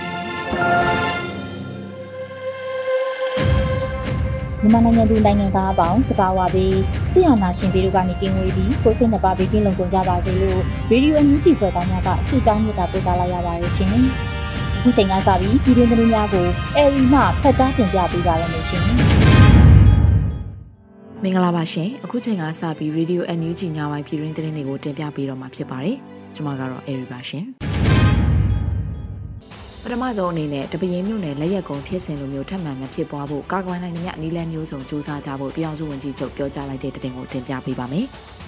ပြီ။ မြန်မာနိုင်ငံသူနိုင်ငံသားအပေါင်းတဘာဝပြီးတရားနာရှင်ပြည်တို့ကနေကင်းဝေးပြီးကိုစိတ်နှပါပြီးကင်းလုံခြုံကြပါစေလို့ရေဒီယိုအန်ယူဂျီဖွဲ့သားများကဆုတောင်းမေတ္တာပို့သလာရပါတယ်ရှင်။အခုချိန်ကစပြီးပြည်တွင်းသတင်းများကိုအေရီမှဖတ်ကြားတင်ပြပေးပါရမရှင်။မင်္ဂလာပါရှင်အခုချိန်ကစပြီး Radio NUG ညပိုင်းပြည်တွင်းသတင်းတွေကိုတင်ပြပေးတော့မှာဖြစ်ပါတယ်ကျွန်မကတော့အေရီပါရှင် ပထမဆုံးအနေနဲ့တပရင်မြို့နယ်လက်ရက်ကုံဖြစ်စဉ်လိုမျိုးထပ်မံမဖြစ်ပွားဖို့ကာကွယ်နိုင်သမျှနီလန်းမျိုးစုံစူးစမ်းကြဖို့ပြည်အောင်စုဝန်ကြီးချုပ်ပြောကြားလိုက်တဲ့သတင်းကိုတင်ပြပေးပါမယ်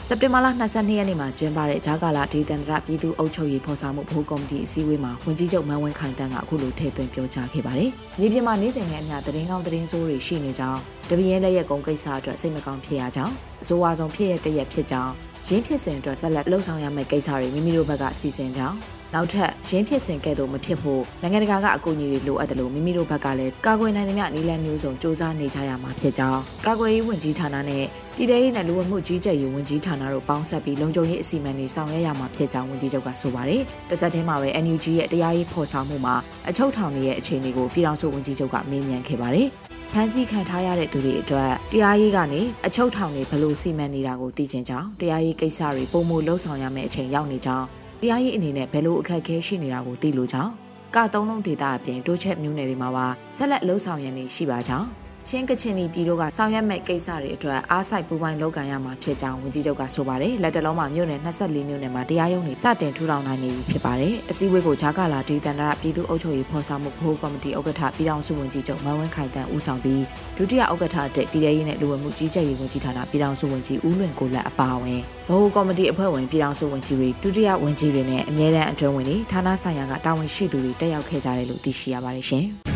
စက်တင်ဘာလ22ရက်နေ့မှာကျင်းပတဲ့ဂျာကာလာဒေသန္တရပြည်သူ့အုပ်ချုပ်ရေးဖော်ဆောင်မှုဘိုးကော်မတီအစည်းအဝေးမှာဝန်ကြီးချုပ်မန်ဝင်းခိုင်တန်းကအခုလိုထည့်သွင်းပြောကြားခဲ့ပါတယ်။မြေပြင်မှာနေစဉ်နဲ့အမျှသတင်းကောင်းသတင်းဆိုးတွေရှိနေကြောင်းတပင်းလက်ရက်ကုံကိစ္စအတွက်စိတ်မကောင်းဖြစ်ရကြောင်းအဆိုအဝါဆုံးဖြစ်ရတဲ့ရဖြစ်ကြောင်း ရင်းဖြစ်စဉ်အတွက်ဆက်လက်လှုပ်ဆောင်ရမယ့်ကိစ္စတွေမိမိတို့ဘက်ကစီစဉ်ကြောင်းနောက်ထပ်ရင်းဖြစ်စဉ်ကဲ့သို့မဖြစ်ဖို့နိုင်ငံတကာကအကူအညီတွေလိုအပ်တယ်လို့မိမိတို့ဘက်ကလည်းကာကွယ်နိုင်သမျှနည်းလမ်းမျိုးစုံစ조사နေကြရမှာဖြစ်ကြောင်းကာကွယ်ရေးဝန်ကြီးဌာနနဲ့ပြည်ထောင်ရေးနဲ့လူဝမှုကြီးကြပ်ရေးဝန်ကြီးဌာနတို့ပေါင်းဆက်ပြီးလုံခြုံရေးအစီအမံတွေဆောင်ရွက်ရမှာဖြစ်ကြောင်းဝန်ကြီးချုပ်ကဆိုပါတယ်။တစ်ဆက်တည်းမှာပဲ NUG ရဲ့တရားရေးဖော်ဆောင်မှုမှာအချုပ်ထောင်ရဲ့အခြေအနေကိုပြည်ထောင်စုဝန်ကြီးချုပ်ကမေးမြန်းခဲ့ပါတယ်။ ဖမ်းဆီးခံထားရတဲ့သူတွေအတွက်တရားရေးကနေအချုပ်ထောင်တွေဘလို့စီမံနေတာကိုသိချင်ကြောင်းတရားရေးကိစ္စတွေပုံမှုလှုပ်ဆောင်ရမယ့်အချိန်ရောက်နေကြောင်းတရားရေးအနေနဲ့ဘယ်လိုအခက်အခဲရှိနေတာကိုသိလို့ကြောင်းကသုံးလုံးဒေတာအပြင်တိုးချက်မျိုးနယ်တွေမှာပါဆက်လက်လှုပ်ဆောင်ရနေရှိပါကြောင်း ချင်းကချင်ပြည်တို့ကဆောင်ရွက်မဲ့ကိစ္စတွေအတွက်အားစိုက်ပူပိုင်းလုပ်ကံရမှာဖြစ်ကြောင်းဝန်ကြီးချုပ်ကဆိုပါတယ်လက်တလုံးမှာမြို့နယ်24မြို့နယ်မှာတရားရုံးတွေစတင်ထူထောင်နိုင်နေပြီဖြစ်ပါတယ်အစည်းအဝေးကိုဂျာကာလာဒေသန္တရပြည်သူ့အုပ်ချုပ်ရေးဖော်ဆောင်မှုဘိုးကော်မတီဥက္ကဋ္ဌပြည်ထောင်စုဝန်ကြီးချုပ်မန်ဝင်းခိုင်တန်းဦးဆောင်ပြီးဒုတိယဥက္ကဋ္ဌတဲ့ပြည်ထရေးနဲ့လူဝင်မှုကြီးကြပ်ရေးဝန်ကြီးဌာနပြည်ထောင်စုဝန်ကြီးဦးလွင်ကိုလက်အပါအဝင်ဘိုးကော်မတီအဖွဲ့ဝင်ပြည်ထောင်စုဝန်ကြီးတွေဒုတိယဝန်ကြီးတွေနဲ့အမြဲတမ်းအတွင်းဝင်တွေဌာနဆိုင်ရာကတာဝန်ရှိသူတွေတက်ရောက်ခဲ့ကြတယ်လို့သိရှိရပါတယ်ရှင်။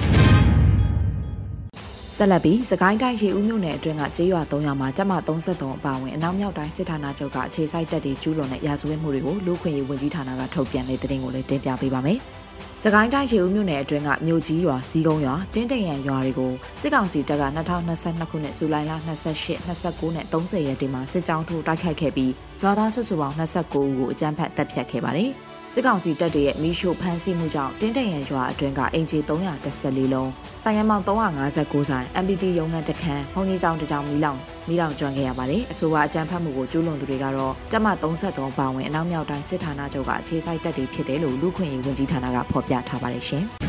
ဆက်လက်ပြီးစကိုင်းတိုင်းရေဦးမြို့နယ်အတွင်းကကျေးရွာ3ရွာမှာတပ်မ33အပါအဝင်အနောက်မြောက်တိုင်းစစ်ဌာနချုပ်ကအခြေစိုက်တပ်တွေကျူးလွန်တဲ့ရာဇဝတ်မှုတွေကိုလူခွင့်ရေးဝန်ကြီးဌာနကထုတ်ပြန်တဲ့သတင်းကိုလည်းတင်ပြပေးပါမယ်။စကိုင်းတိုင်းရေဦးမြို့နယ်အတွင်းကမြို့ကြီးရွာစီကုန်းရွာတင်းတိန်ရန်ရွာတွေကိုစစ်ကောင်စီတပ်က2022ခုနှစ်ဇူလိုင်လ28 29နဲ့30ရက်နေ့မှာစစ်ကြောင်းထိုးတိုက်ခိုက်ခဲ့ပြီးရွာသားစုစုပေါင်း29ဦးကိုအကြမ်းဖက်တပ်ဖြတ်ခဲ့ပါတယ်။ စစ်ကောင်စီတပ်တွေရဲ့မီးရှို့ဖမ်းဆီးမှုကြောင့်တင်းတရန်ရွာအတွင်းကအင်ဂျီ314လုံးဆိုင်ငယ်ပေါင်း359ဆိုင် MPT ရုံးခန်းတစ်ခန်းဘုံကြီးကျောင်းတစ်ကျောင်းမီးလောင်မီးလောင်ကျွမ်းခဲ့ရပါတယ်အဆိုပါအကြမ်းဖက်မှုကိုကျူးလွန်သူတွေကတော့တပ်မ33ပါဝင်အနောက်မြောက်တိုင်းစစ်ဌာနချုပ်ကအခြေစိုက်တပ်တွေဖြစ်တယ်လို့လူခွင့်ရေးဝန်ကြီးဌာနကဖော်ပြထားပါတယ်ရှင်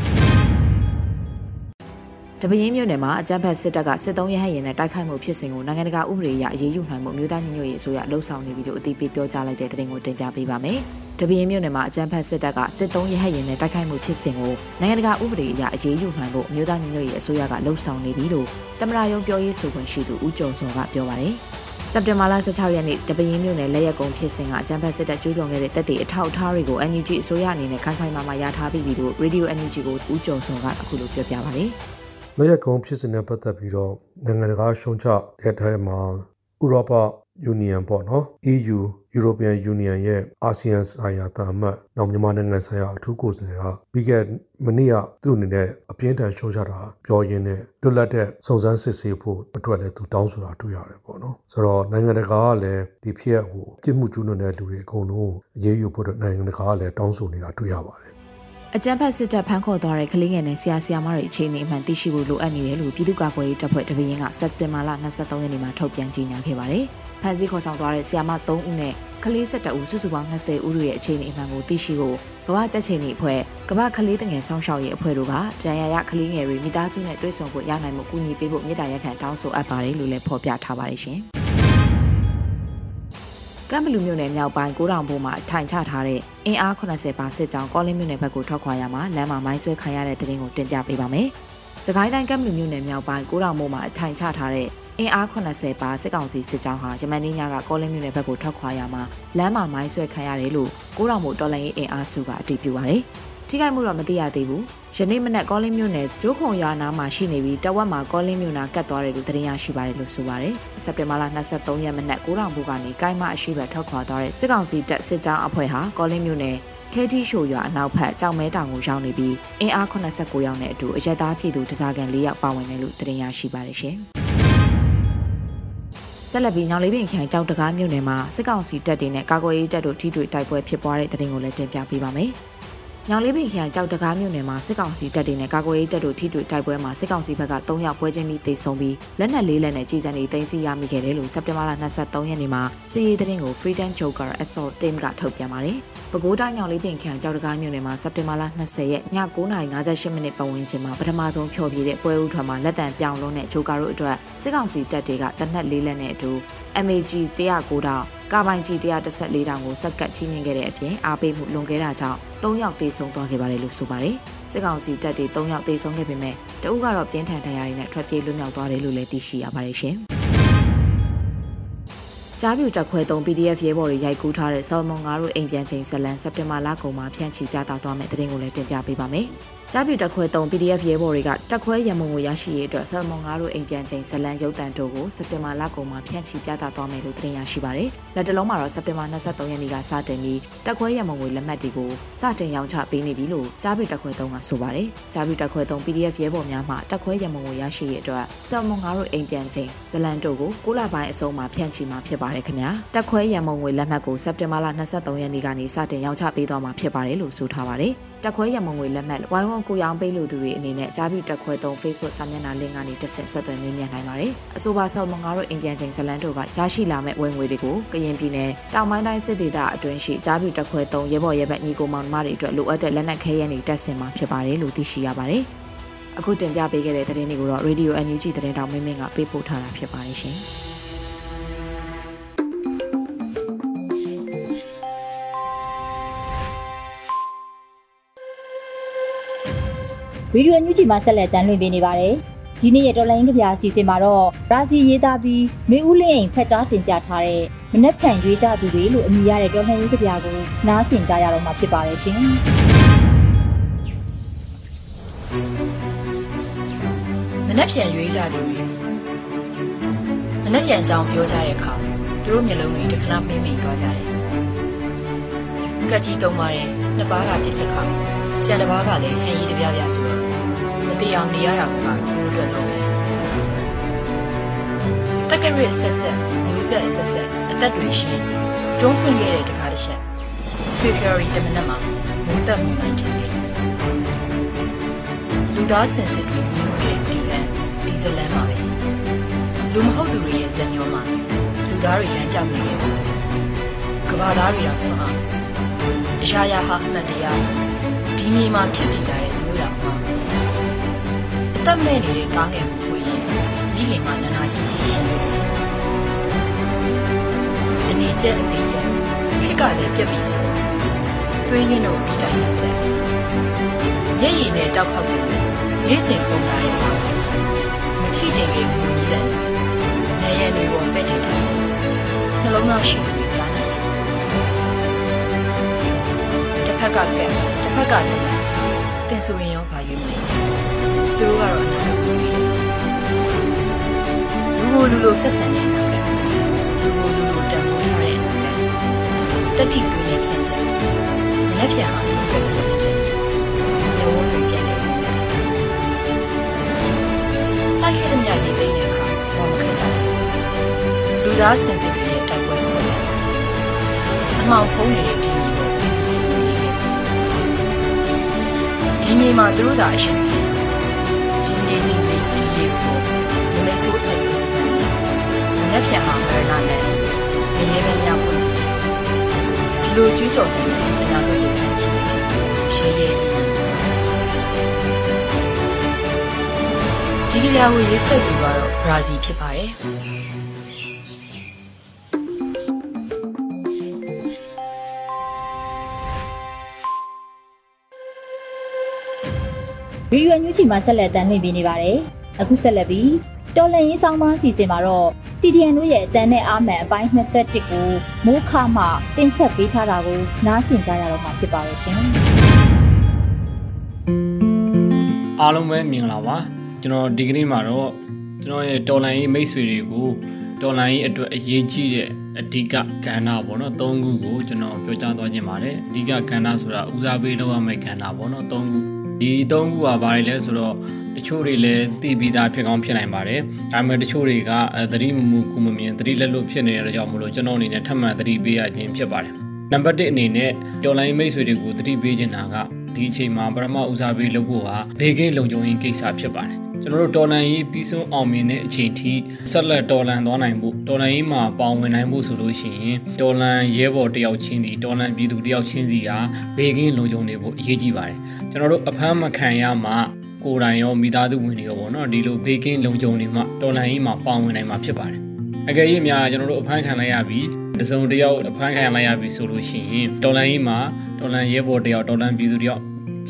တပင်းမြို့နယ်မှာအကြမ်းဖက်စစ်တပ်ကစစ်သုံးရဟတ်ရင်နဲ့တိုက်ခိုက်မှုဖြစ်စဉ်ကိုနိုင်ငံတကာဥပဒေအရအရေးယူနိုင်မှုမြို့သားညီညွတ်ရေးအစိုးရလှုံ့ဆော်နေပြီလို့အသိပေးပြောကြားလိုက်တဲ့သတင်းကိုတင်ပြပေးပါမယ်။တပင်းမြို့နယ်မှာအကြမ်းဖက်စစ်တပ်ကစစ်သုံးရဟတ်ရင်နဲ့တိုက်ခိုက်မှုဖြစ်စဉ်ကိုနိုင်ငံတကာဥပဒေအရအရေးယူနိုင်ဖို့မြို့သားညီညွတ်ရေးအစိုးရကလှုံ့ဆော်နေပြီလို့တမရယုံပြောရေးဆိုခွင့်ရှိသူဦးကျော်စောကပြောပါတယ်။စက်တင်ဘာလ16ရက်နေ့တပင်းမြို့နယ်လက်ရက်ကုံဖြစ်စဉ်ကအကြမ်းဖက်စစ်တပ်ကျူးလွန်ခဲ့တဲ့တပ်တွေအထောက်အထားတွေကို NUG အစိုးရအနေနဲ့ခိုင်ခိုင်မာမာရထားပြီးပြီလို့ Radio NUG ကိုဦးကျော်စောကအခုလိုပြောပြပါတယ်။ လက်ရက်ကုံဖြစ်စဉ်နဲ့ပတ်သက်ပြီးတော့နိုင်ငံတကာရှုံချတဲ့ထဲမှာဥရောပ Union ပေါ့နော် EU European Union ရဲ့အာဆီယံဆိုင်ရာတာမတ်နောက်မြန်မာနိုင်ငံဆိုင်ရာအထူးကိုယ်စားလှယ်ကပြီးခဲ့မနေ့ကသူ့အနေနဲ့အပြင်းထန်ရှုံချတာပြောရင်းနဲ့လွတ်လပ်တဲ့စုံစမ်းစစ်ဆေးဖို့အတွက်လည်းသူတောင်းဆိုတာတွေ့ရတယ်ပေါ့နော်ဆိုတော့နိုင်ငံတကာကလည်းဒီဖြစ်ရပ်ကိုပြစ်မှုကျူးလွန်တဲ့လူတွေအကုန်လုံးအရေးယူဖို့နိုင်ငံတကာကလည်းတောင်းဆိုနေတာတွေ့ရပါတယ် အကြမ်းဖက်စစ်တပ်ဖမ်းခေါ်သွားတဲ့ကလေးငယ်နဲ့ဆရာဆရာမတွေအခြေအနေအမှန်သိရှိဖို့လိုအပ်နေတယ်လို့ပြည်သူ့ကာကွယ်ရေးတပ်ဖွဲ့တပင်းကစက်တင်ဘာလ23ရက်နေ့မှာထုတ်ပြန်ကြေညာခဲ့ပါတယ်။ဖမ်းဆီးခေါ်ဆောင်သွားတဲ့ဆရာမ3ဦးနဲ့ကလေး17ဦးစုစုပေါင်း20ဦးတို့ရဲ့အခြေအနေအမှန်ကိုသိရှိဖို့ကမ္ဘာ့ကြက်ချိန်အဖွဲ့ကမ္ဘာကလေးတငယ်ဆောင်းရှောက်ရေးအဖွဲ့တို့ကဒဏ်ရာရကလေးငယ်တွေမိသားစုနဲ့တွေ့ဆုံဖို့ရနိုင်မှုကူညီပေးဖို့မြစ်တာရက်ခံတောင်းဆိုအပ်ပါတယ်လို့လည်းဖော်ပြထားပါတယ်ရှင်။ ကမ်ဘလူမြို့နယ်မြောက်ပိုင်းကိုတောင်ဘိုးမှာထိုင်ချထားတဲ့အင်အား80ပါစစ်ကြောင်းကောလင်းမြို့နယ်ဘက်ကိုထွက်ခွာရမှာလမ်းမှာမိုင်းဆွဲခံရတဲ့တဲ့ရင်ကိုတင်ပြပေးပါမယ်။စကိုင်းတိုင်းကမ်ဘလူမြို့နယ်မြောက်ပိုင်းကိုတောင်ဘိုးမှာထိုင်ချထားတဲ့အင်အား80ပါစစ်ကောင်စီစစ်ကြောင်းဟာယမန်နေ့ညကကောလင်းမြို့နယ်ဘက်ကိုထွက်ခွာရမှာလမ်းမှာမိုင်းဆွဲခံရတယ်လို့ကိုတောင်ဘိုးတော်လိုင်းရေးအင်အားစုကအတည်ပြုပါတယ်။ ထိခိုက်မှုတော့မသိရသေးဘူး။ယနေ့မနက်ကောလင်းမြို့နယ်ကျိုးခုံရွာနားမှာရှိနေပြီးတဝက်မှာကောလင်းမြို့နာကတ်သွားတယ်လို့သတင်းရရှိပါတယ်လို့ဆိုပါတယ်။စက်တင်ဘာလ23ရက်မနက်9တောင်ဘုကနေကိုင်းမအရှိဘက်ထွက်ခွာသွားတဲ့စစ်ကောင်စီတပ်စစ်ကြောင်းအဖွဲ့ဟာကောလင်းမြို့နယ်ထဲတီရှိုရွာအနောက်ဘက်ကြောင်မဲတောင်ကိုရောက်နေပြီးအင်အား89ယောက်နဲ့အတူအရက်သားပြည်သူတစားကန်၄ယောက်ပါဝင်တယ်လို့သတင်းရရှိပါတယ်ရှင်။ဆက်လက်ပြီးညောင်လေးပင်ခိုင်ကြောက်တကားမြို့နယ်မှာစစ်ကောင်စီတပ်တွေနဲ့ကာကွယ်ရေးတပ်တို့ထိတွေ့တိုက်ပွဲဖြစ်ပွားတဲ့တဲ့တင်ကိုလည်းတင်ပြပေးပါမယ်။ ညောင်လေးပင်ခရိုင်ကြောက်တကားမြို့နယ်မှာစစ်ကောင်စီတပ်တွေနဲ့ကာကွယ်ရေးတပ်တို့ထိတွေ့တိုက်ပွဲမှာစစ်ကောင်စီဘက်က3ယောက်ပွဲချင်းပြီးတေဆုံးပြီးလက်နက်လေးလက်နဲ့ကြီးစံနေသိမ်းဆီးရမိခဲ့တယ်လို့စက်တင်ဘာလ23ရက်နေ့မှာစစ်ရေးသတင်းကို Freedom Joker Assault Team ကထုတ်ပြန်ပါတယ်။ပဲခူးတိုင်းညောင်လေးပင်ခရိုင်ကြောက်တကားမြို့နယ်မှာစက်တင်ဘာလ20ရက်ည9:58မိနစ်ပတ်ဝန်းကျင်မှာပထမဆုံးဖျော်ဖြေတဲ့ပွဲဦးထွန်းမှာလက်တံပြောင်းလုံးတဲ့ဂျိုကာတို့အတွက်စစ်ကောင်စီတပ်တွေကတနက်လေးလက်နဲ့အတူ MAG 109တောင်ကာပိုင်ကြီး114တောင်ကိုစက်ကတ်ချင်းမြင်ခဲ့တဲ့အပြင်အားပေးမှုလွန်ခဲ့တာကြောင့် 3ယောက်သေဆုံးသွားခဲ့ပါတယ်လို့ဆိုပါတယ်။စစ်ကောင်စီတပ်တွေ3ယောက်သေဆုံးခဲ့ပေမဲ့တအုပ်ကတော့ပြင်းထန်ဒဏ်ရာတွေနဲ့ထွက်ပြေးလွတ်မြောက်သွားတယ်လို့လည်းသိရှိရပါတယ်ရှင်။ကြားပြူတက်ခွဲ3 PDF ရဲဘော်တွေရိုက်ကူးထားတဲ့ဆယ်မွန်ငါတို့အိမ်ပြန်ချိန်ဇလန်စက်တင်ဘာလကုန်မှာဖြန့်ချီပြသသွားမယ့်တဲ့တင်ကိုလည်းတင်ပြပေးပါမယ်။ ကြားပြတက်ခွဲ3 PDF ရဲဘော်တွေကတက်ခွဲရမုံကိုရရှိရေးအတွက်ဆယ်မွန်ငါတို့အိမ်ပြန်ချိန်ဇလန်ရုပ်တံတို့ကိုစက်တင်ဘာလကုန်မှာဖြန့်ချီပြသသွားမယ်လို့တင်ရရှိပါတယ်။လက်တလုံးမှာတော့စက်တင်ဘာ23ရက်နေ့ကစတင်ပြီးတက်ခွဲရမုံကိုလက်မှတ်တွေကိုစတင်ရောင်းချပေးနေပြီလို့ကြားပြတက်ခွဲ3ကဆိုပါတယ်။ကြားပြတက်ခွဲ3 PDF ရဲဘော်များမှတက်ခွဲရမုံကိုရရှိရေးအတွက်ဆယ်မွန်ငါတို့အိမ်ပြန်ချိန်ဇလန်တို့ကို6လပိုင်းအစုံမှာဖြန့်ချီမှာဖြစ်ပါတယ်ခင်ဗျာ။တက်ခွဲရမုံကိုလက်မှတ်ကိုစက်တင်ဘာလ23ရက်နေ့ကနေစတင်ရောင်းချပေးသွားမှာဖြစ်ပါတယ်လို့ဆိုထားပါတယ်။ တက်ခွဲရမုံငွေလက်မှတ်ဝိုင်းဝန်းကိုရောင်ပေးလို့သူတွေအနေနဲ့ကြားပြီးတက်ခွဲသုံး Facebook စာမျက်နှာ link ကနေတက်ဆက်ဆက်သွယ်မြင်မြင်နိုင်ပါတယ်။အဆိုပါဆယ်မွန်ငါတို့အင်ပြန်ချိန်ဇလန်တို့ကရရှိလာမဲ့ဝင်ငွေတွေကိုကရင်ပြည်နယ်တောင်ပိုင်းတိုင်းစစ်ဒေသအတွင်းရှိကြားပြီးတက်ခွဲသုံးရဲဘော်ရဲဘက်ညီကိုမောင်နှမတွေအတွက်လိုအပ်တဲ့လက်နက်ခဲယမ်းတွေတက်ဆင်မှာဖြစ်ပါတယ်လို့သိရှိရပါတယ်။အခုတင်ပြပေးခဲ့တဲ့သတင်းတွေကိုတော့ Radio NUG သတင်းတောင်မင်းမင်းကပေးပို့ထားတာဖြစ်ပါတယ်ရှင်။ ဗီဒီယိုအန်ယူဂျီမှာဆက်လက်တမ်းလွှင့်ပေးနေပါတယ်။ဒီနေ့ရဲ့တော်လိုင်းကဗျာအစီအစဉ်မှာတော့ဘရာဇီးရေးသားပြီးမျိုးဦးလင်းအိမ်ဖက်ကြားတင်ပြထားတဲ့မနက်ဖြန်ရွေးကြသူတွေလို့အမည်ရတဲ့တော်လိုင်းကဗျာကိုနားဆင်ကြရတော့မှာဖြစ်ပါတယ်ရှင်။မနှက်ပြန်ရွေးကြသူတွေမနှက်ပြန်ကြောင်ပြောကြတဲ့အခါသူတို့မျိုးလုံးတွေတခဏမိမ့်မိန်သွားကြတယ်။ကက်ကြီးတုံးပါတယ်နှစ်ပါးကပြစ်စခါ ကျန်တစ်ပါးကလည်းဟန်ရီတပြပြဆိုတော့မတိအောင်နေရတာကသူတို့အတွက်လုံးတယ်တက်ကရစ်ဆက်ဆက်မျိုးဆက်ဆက်ဆက်အသက်တွေရှင်တွန်းဖွင့်ခဲ့တဲ့တကားတစ်ချက် February တမနက်မှာမိုးတက်မှုမှန်တယ်လူသားစင်စစ်တွေမြင်ခဲ့ဒီလန်ဒီဇလန်မှာပဲလူမဟုတ်သူတွေရဲ့ဇညောမှာလူသားတွေလမ်းပြောင်းနေခဲ့တယ်ကဘာသားတွေတော့ဆွမ်းအောင်အရာရာဟာအမှတ်တရားဒီ မြေမှာဖြစ်တည်လာတဲ့သူရမှာအသက်မဲ့နေတဲ့ကားငယ်ကိုကိုရင်မိခင်မှာနာနာကြီးကြီးရှိတယ်အနေချက်အနေချက်ခေတ်ကလည်းပြက်ပြီးဆိုတွေးရင်းတို့ဒီတိုင်းနဲ့ဆက်မျက်ရည်နဲ့တောက်ခောက်ပြီးနေ့စဉ်ပုံလာတဲ့ပါမချိတင်လေးကိုမြည်တယ်နေရနေပေါ်ပဲ့ထစ်တယ်နှလုံးသားရှိပြီးကြား ဖက်ကကက်တစ်ဖက်ကလည်းတင်ဆိုရင်ရောဘာယူမလဲသူတို့ကတော့အနာကိုပြီးတယ်လူကိုလူလိုဆက်ဆံနေတာပဲလူကိုလူလိုတန်ဖိုးထားတဲ့အနာတတိကူနဲ့ပြန်ချက်လက်ပြန်အောင်လုပ်ခဲ့တယ်ချက်ညဝန်းတွေပြန်နေတယ်စိုက်ခဲ့တဲ့ညနေလေးတဲ့အခါဘာမခက်ချင်လူသားစင်စစ်တွေရဲ့တိုက်ပွဲကိုအမှောင်ဖုံးနေတဲ့ မြေမှာသူတို့သာအရှင်ဒီနေ့ဒီနေ့ဒီနေ့ကိုမမေဆိုးစိတ်လက်ဖြတ်မှာမရနာနဲ့မရေပဲညဖို့စီဒီလိုကျူးကျော်တဲ့အနာဂတ်ကိုချင်ရှေးရဲဒီကလေးကိုရေးဆက်သူကတော့ဘရာဇီးဖြစ်ပါတယ် ဗီဒီယိုညူချီမှာဆက်လက်တမ်းလွှင့်ပြနေပါတယ်။အခုဆက်လက်ပြီးတော်လန်ရေးဆောင်မအစီအစဉ်မှာတော့ TDN တို့ရဲ့အတန်းနဲ့အာမန်အပိုင်း21ကိုမိုးခမှတင်ဆက်ပေးထားတာကိုနားဆင်ကြရတော့မှာဖြစ်ပါရဲ့ရှင်။အားလုံးပဲမြင်လာပါကျွန်တော်ဒီကနေ့မှာတော့ကျွန်တော်ရဲ့တော်လိုင်းရေးမိတ်ဆွေတွေကိုတော်လိုင်းရေးအတွက်အရေးကြီးတဲ့အဓိကကဏ္ဍပေါ့နော်၃ခုကိုကျွန်တော်ပြောကြားသွားခြင်းပါတယ်အဓိကကဏ္ဍဆိုတာဦးစားပေးလုပ်ရမယ့်ကဏ္ဍပေါ့နော်၃ခု ဒီ၃ခုကဘာတွေလဲဆိုတော့တချို့တွေလည်းသိပြီးသားဖြစ်ကောင်းဖြစ်နိုင်ပါတယ်ဒါပေမဲ့တချို့တွေကသတိမမူကုမမြင်သတိလက်လွတ်ဖြစ်နေတဲ့ကြောင့်မလို့ကျွန်တော်အနေနဲ့ထပ်မံသတိပေးရခြင်းဖြစ်ပါတယ်နံပါတ်1အနေနဲ့တော်လိုင်းမိတ်ဆွေတွေကိုသတိပေးခြင်းတာကဒီအချိန်မှာပထမဦးစားပေးလုပ်ဖို့ဟာဘေးကင်းလုံခြုံရေးကိစ္စဖြစ်ပါတယ် ကျွန်တော်တို့တော်လန်ရေးပြီးဆုံးအောင်မြင်တဲ့အချိန်ထိဆက်လက်တော်လန်သွားနိုင်ဖို့တော်လန်ရေးမှာပါဝင်နိုင်ဖို့ဆိုလို့ရှိရင်တော်လန်ရဲဘော်တယောက်ချင်းစီတော်လန်ပြည်သူတယောက်ချင်းစီဟာဘေးကင်းလုံခြုံနေဖို့အရေးကြီးပါတယ်ကျွန်တော်တို့အဖမ်းမခံရမှကိုယ်တိုင်ရောမိသားစုဝင်တွေရောပေါ့နော်ဒီလိုဘေးကင်းလုံခြုံနေမှတော်လန်ရေးမှာပါဝင်နိုင်မှာဖြစ်ပါတယ်အကယ်၍များကျွန်တော်တို့အဖမ်းခံလိုက်ရပြီးတစုံတယောက်အဖမ်းခံလိုက်ရပြီဆိုလို့ရှိရင်တော်လန်ရေးမှာတော်လန်ရဲဘော်တယောက်တော်လန်ပြည်သူတယောက်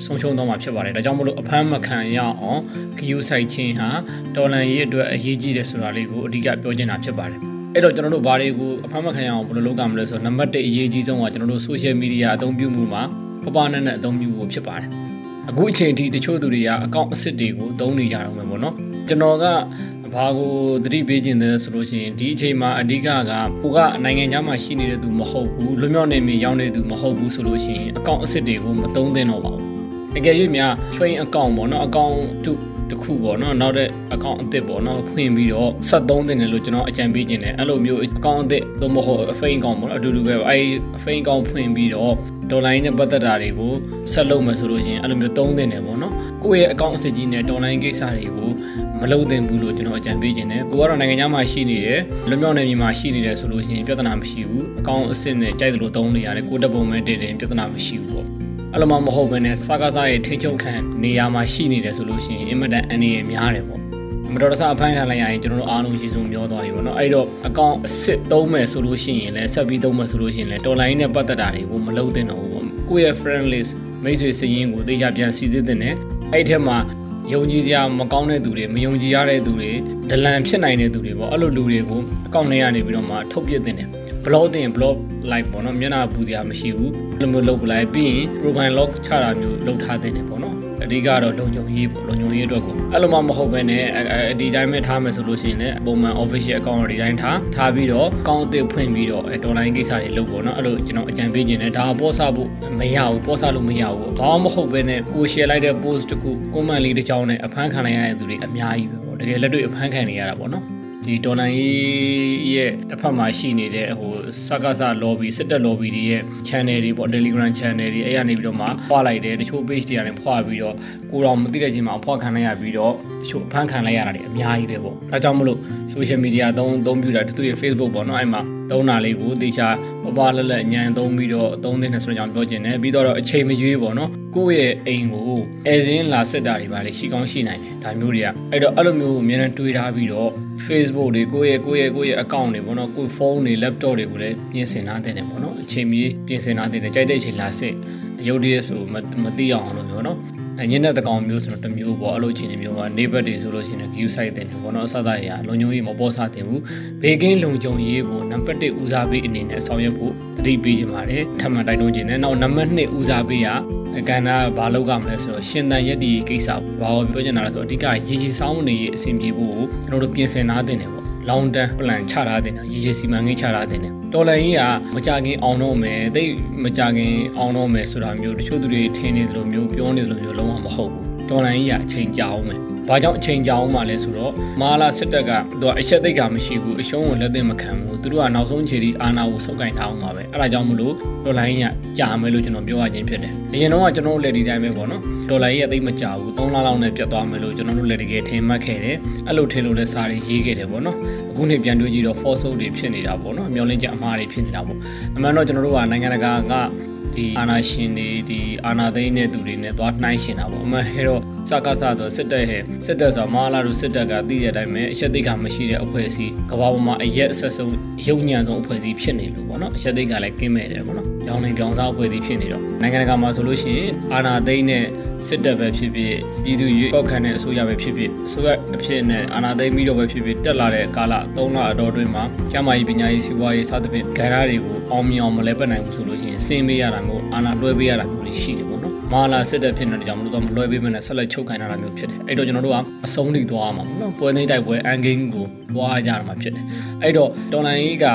ဆုံးရှုံးသွားမှာဖြစ်ပါတယ်ဒါကြောင့်မလို့အဖမ်းမခံရအောင်ဂယူဆိုင်ချင်းဟာတော်လန်ရေးအတွက်အရေးကြီးတယ်ဆိုတာလေးကိုအဓိကပြောချင်တာဖြစ်ပါတယ်အဲ့တော့ကျွန်တော်တို့ဘာတွေကိုအဖမ်းမခံရအောင်ဘယ်လိုလုပ်ကြမလဲဆိုတော့နံပါတ်1အရေးကြီးဆုံးကကျွန်တော်တို့ social media အသုံးပြုမှုမှာပပနဲ့နဲ့အသုံးပြုဖို့ဖြစ်ပါတယ်အခုအချိန်ထိတချို့သူတွေကအကောင့်အစ်စ်တွေကိုသုံးနေကြတော့မယ်ပေါ့နော်ကျွန်တော်ကဘာကိုသတိပေးခြင်းလဲဆိုလို့ရှိရင်ဒီအချိန်မှာအဓိကကကိုကနိုင်ငံခြားမှာရှိနေတဲ့သူမဟုတ်ဘူးလွမြောက်နေမီရောက်နေသူမဟုတ်ဘူးဆိုလို့ရှိရင်အကောင့်အစ်စ်တွေကိုမသုံးသင့်တော့ပါဘူး အကယ်၍များ train account ပေါ့နော် account တုတစ်ခုပေါ့နော်နောက်တဲ့ account အသစ်ပေါ့နော်ဖွင့်ပြီးတော့ဆက်သုံးတင်တယ်လို့ကျွန်တော်အကြံပေးခြင်းတယ်အဲ့လိုမျိုး account အသစ်သို့မဟုတ် fake account ပေါ့နော်အတူတူပဲအဲ့ fake account ဖွင့်ပြီးတော့ဒေါ်လာရင်းနဲ့ပတ်သက်တာတွေကိုဆက်လုပ်မယ်ဆိုလို့ရှိရင်အဲ့လိုမျိုးသုံးတင်တယ်ပေါ့နော်ကိုယ့်ရဲ့ account အစစ်ကြီးနဲ့ဒေါ်လာရင်းကိစ္စတွေကိုမလုပ်သင့်ဘူးလို့ကျွန်တော်အကြံပေးခြင်းတယ်ကိုကတော့နိုင်ငံခြားမှာရှိနေတယ်လွမြောက်နေပြည်မှာရှိနေတယ်ဆိုလို့ရှိရင်ပြဿနာမရှိဘူး account အစစ်နဲ့ကြိုက်သလိုသုံးနေရတယ်ကိုတက်ပုံမဲ့တည်တယ်ပြဿနာမရှိဘူးပေါ့ အဲ့လိုမှမဟုတ်ဘဲနဲ့စကားစားရဲ့ထိချုံခံနေရာမှာရှိနေတယ်ဆိုလို့ရှိရင်အင်မတန်အနေရများတယ်ပေါ့မတော်တဆအဖမ်းခံလိုက်ရရင်ကျွန်တော်တို့အားလုံးရှင်းဆုံးပြောသွားပြီပေါ့နော်အဲ့တော့အကောင့်အစ်စ်သုံးမယ်ဆိုလို့ရှိရင်လည်းဆက်ပြီးသုံးမယ်ဆိုလို့ရှိရင်လည်းတော်လိုင်းနဲ့ပတ်သက်တာတွေကိုမလုပ်သင့်တော့ဘူးပေါ့ကိုယ့်ရဲ့ friend list မိတ်ဆွေစည်ရင်းကိုသိကြပြန်စီစစ်တဲ့နဲ့အဲ့ထက်မှာယုံကြည်စရာမကောင်းတဲ့သူတွေမယုံကြည်ရတဲ့သူတွေဒလန်ဖြစ်နိုင်တဲ့သူတွေပေါ့အဲ့လိုလူတွေကိုအကောင့်ထဲကနေပြီးတော့မှထုတ်ပြတဲ့တယ် blog တင် blog like ပေါ့နော်မျက်နှာပူစရာမရှိဘူးအဲ့လိုမျိုးလုပ်ပလိုက်ပြီးရင် profile log ချတာမျိုးလုပ်ထားတဲ့တယ်ပေါ့နော်အဓိကတော့လုံခြုံရေးပေါ့လုံခြုံရေးအတွက်ကိုအဲ့လိုမှမဟုတ်ဘဲနဲ့ဒီတိုင်းပဲထားမယ်ဆိုလို့ရှိရင်လည်းပုံမှန် official account တွေတိုင်းထားထားပြီးတော့ account အသစ်ဖွင့်ပြီးတော့ online ကိစ္စတွေလုပ်ပေါ့နော်အဲ့လိုကျွန်တော်အကြံပေးခြင်းနဲ့ဒါပေါ်ဆဖို့မရဘူးပေါ်ဆလို့မရဘူးဘာမှမဟုတ်ဘဲနဲ့ကို share လိုက်တဲ့ post တခု comment လေးတစ်ကြောင်းနဲ့အဖမ်းခံလိုက်ရတဲ့သူတွေအများကြီးပဲပေါ့တကယ်လက်တွေ့အဖမ်းခံနေရတာပေါ့နော် ဒီဒေါ်လာကြီးရဲ့တစ်ဖက်မှာရှိနေတဲ့ဟိုစကားစ lobby စစ်တပ် lobby တွေရဲ့ channel တွေပေါ့ Telegram channel တွေအဲ့ရနေပြီးတော့မှဖွာလိုက်တယ်တချို့ page တွေကနေဖွာပြီးတော့ကိုတော်မသိတဲ့ချိန်မှာဖွာခံလိုက်ရပြီးတော့တချို့အဖမ်းခံလိုက်ရတာတွေအများကြီးပဲပေါ့အဲကြောင့်မလို့ social media သုံးသုံးပြတာသူရဲ့ Facebook ပေါ့နော်အဲ့မှာသုံးတာလေးကိုတေချာ ပပလက်လက်ညံသုံးပြီးတော့သုံးတဲ့ဆိုကြောင်ပြောချင်တယ်ပြီးတော့အချိန်မရွေးပေါ့နော်ကိုယ့်ရဲ့အိမ်ကိုအဲစင်းလာဆက်တာတွေပါလေရှိကောင်းရှိနိုင်တယ်ဒါမျိုးတွေကအဲ့တော့အဲ့လိုမျိုးအများနဲ့တွေးထားပြီးတော့ Facebook တွေကိုယ့်ရဲ့ကိုယ့်ရဲ့ကိုယ့်ရဲ့ account တွေပေါ့နော်ကိုယ့်ဖုန်းတွေ laptop တွေကိုလည်းပြင်ဆင်ထားတဲ့တယ်ပေါ့နော်အချိန်မီပြင်ဆင်ထားတဲ့တယ်ကြိုက်တဲ့အချိန်လာစစ်ရုပ်တရက်ဆိုမသိအောင်လို့မျိုးနော် ညနေတကောင်မျိုးဆိုတော့တမျိုးပေါ့အဲ့လိုချင်းမျိုးက neighbor တွေဆိုလို့ရှိရင် view site တင်တယ်ပေါ့နော်အစသာရလုံခြုံရေးမပေါ်စားတင်ဘူးဘေကင်းလုံခြုံရေးကိုနံပါတ်1ဦးစားပေးအနေနဲ့ဆောင်ရွက်ဖို့သတိပေးခြင်းပါတယ်ထပ်မံတိုက်တွန်းခြင်းနဲ့နောက်နံပါတ်2ဦးစားပေးရကဏ္ဍဘာလောက်ကမလဲဆိုတော့ရှင်တန်ရက်ဒီကိစ္စဘာကိုပြောချင်တာလဲဆိုတော့အဓိကရေကြီးဆောင်းနေရေးအဆင်ပြေဖို့ကိုကျွန်တော်တို့ပြင်ဆင်ထားတင်တယ်ပေါ့ long term plan ချထားတင်တယ်ရေရေစီမံကိန်းချထားတင်တယ် တော်လန်ကြီးကမကြခင်အောင်တော့မယ်တိတ်မကြခင်အောင်တော့မယ်ဆိုတာမျိုးတချို့သူတွေထင်နေသလိုမျိုးပြောနေသလိုမျိုးလုံးဝမဟုတ်ဘူးဒေါ်လာကြီးကအချိန်ကြာအောင်မယ် ဘာကြောင့်အချိန်ကြာအောင်မှလဲဆိုတော့မာလာစစ်တပ်ကသူကအချက်သိက္ခာမရှိဘူးအရှုံးကိုလက်သိမခံဘူးသူတို့ကနောက်ဆုံးခြေဒီအာဏာကိုဆုပ်ကင်ထားအောင်ပါပဲအဲ့ဒါကြောင့်မလို့ဒေါ်လာကြီးကကြာမယ်လို့ကျွန်တော်ပြောရခြင်းဖြစ်တယ်အရင်တော့ကကျွန်တော်တို့လက်ဒီတိုင်းပဲပေါ့နော်ဒေါ်လာကြီးကသိမကြာဘူး3လလောက်နဲ့ပြတ်သွားမယ်လို့ကျွန်တော်တို့လက်တကယ်ထင်မှတ်ခဲ့တယ်အဲ့လိုထင်လို့လည်းစာတွေရေးခဲ့တယ်ပေါ့နော်အခုနှစ်ပြန်တွေးကြည့်တော့ false တွေဖြစ်နေတာပေါ့နော်မျောလင်းချက်အမှားတွေဖြစ်နေတာပေါ့အမှန်တော့ကျွန်တော်တို့ကနိုင်ငံတကာကဒီအာနာရှင်တွေဒီအာနာသိန်းတဲ့သူတွေနဲ့သွားနှိုင်းရှင်တာပေါ့အမှန်ခဲတော့စကားစတော့စစ်တပ်ဟဲ့စစ်တပ်ဆိုမဟာလာတို့စစ်တပ်ကသိတဲ့အတိုင်းပဲအချက်သိက္ခာမရှိတဲ့အဖွဲ့အစည်းကမ္ဘာပေါ်မှာအရက်အဆက်ဆုံးရုပ်ညံဆုံးအဖွဲ့အစည်းဖြစ်နေလို့ပေါ့နော်အချက်သိက္ခာလည်းကင်းမဲ့တယ်ပေါ့နော်ကြောင်းနေကြောင်းစားအဖွဲ့အစည်းဖြစ်နေတော့နိုင်ငံတကာမှာဆိုလို့ရှိရင်အာနာသိန်းနဲ့စစ်တပ်ပဲဖြစ်ဖြစ်ပြည်သူရွေးကောက်ခံတဲ့အစိုးရပဲဖြစ်ဖြစ်အစိုးရအဖြစ်နဲ့အာနာသိန်းပြီးတော့ပဲဖြစ်ဖြစ်တက်လာတဲ့ကာလ3လအတော်အတွင်းမှာကျန်းမာရေးပညာရေးစီးပွားရေးစသဖြင့်ဂဏ္ဍတွေကိုအောင်မြင်အောင်မလဲပတ်နိုင်ဘူးဆိုလို့ရှိရင်စင်ပေးရတာမျိုးအာနာလွှဲပေးရတာမျိုးတွေရှိတယ်ပေါ့နော် မာလာစစ်တပ်ဖြစ်နေတဲ့ကြောင့်မလို့တော့မလွှဲပေးမနဲ့ဆက်လက်ချုပ်ခိုင်းတာမျိုးဖြစ်တယ်အဲ့တော့ကျွန်တော်တို့ကအဆုံးထိသွားမှာပေါ့နော်ပွဲသိမ်းတိုက်ပွဲအန်ဂိမ်းကိုသွားကြရမှာဖြစ်တယ်အဲ့တော့တော်လိုင်းကြီးက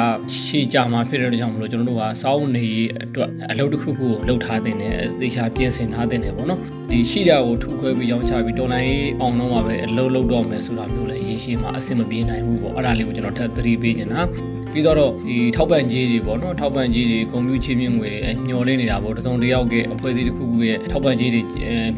ရှေ့ကြမှာဖြစ်တဲ့ကြောင့်မလို့ကျွန်တော်တို့ကစောင်းနေအတွက်အလုပ်တစ်ခုခုကိုလုပ်ထားတဲ့နဲ့သေချာပြင်ဆင်ထားတဲ့နဲ့ပေါ့နော်ဒီရှိတာကိုထူခွဲပြီးရောင်းချပြီးတော်လိုင်းကြီးအောင်တော့မှာပဲအလုပ်လုပ်တော့မယ်ဆိုတာမျိုးလည်းရေရှည်မှာအဆင်မပြေနိုင်ဘူးပေါ့အဲ့ဒါလေးကိုကျွန်တော်ထပ်သတိပေးချင်တာ ပြီးတော့ဒီထောက်ပံ့ကြေးတွေပေါ့နော်ထောက်ပံ့ကြေးတွေကွန်ပျူတာချင်းမြင့်ငွေတွေမျော်လင့်နေတာပေါ့တစုံတစ်ယောက်ကအဖွဲ့အစည်းတစ်ခုခုရဲ့ထောက်ပံ့ကြေးတွေ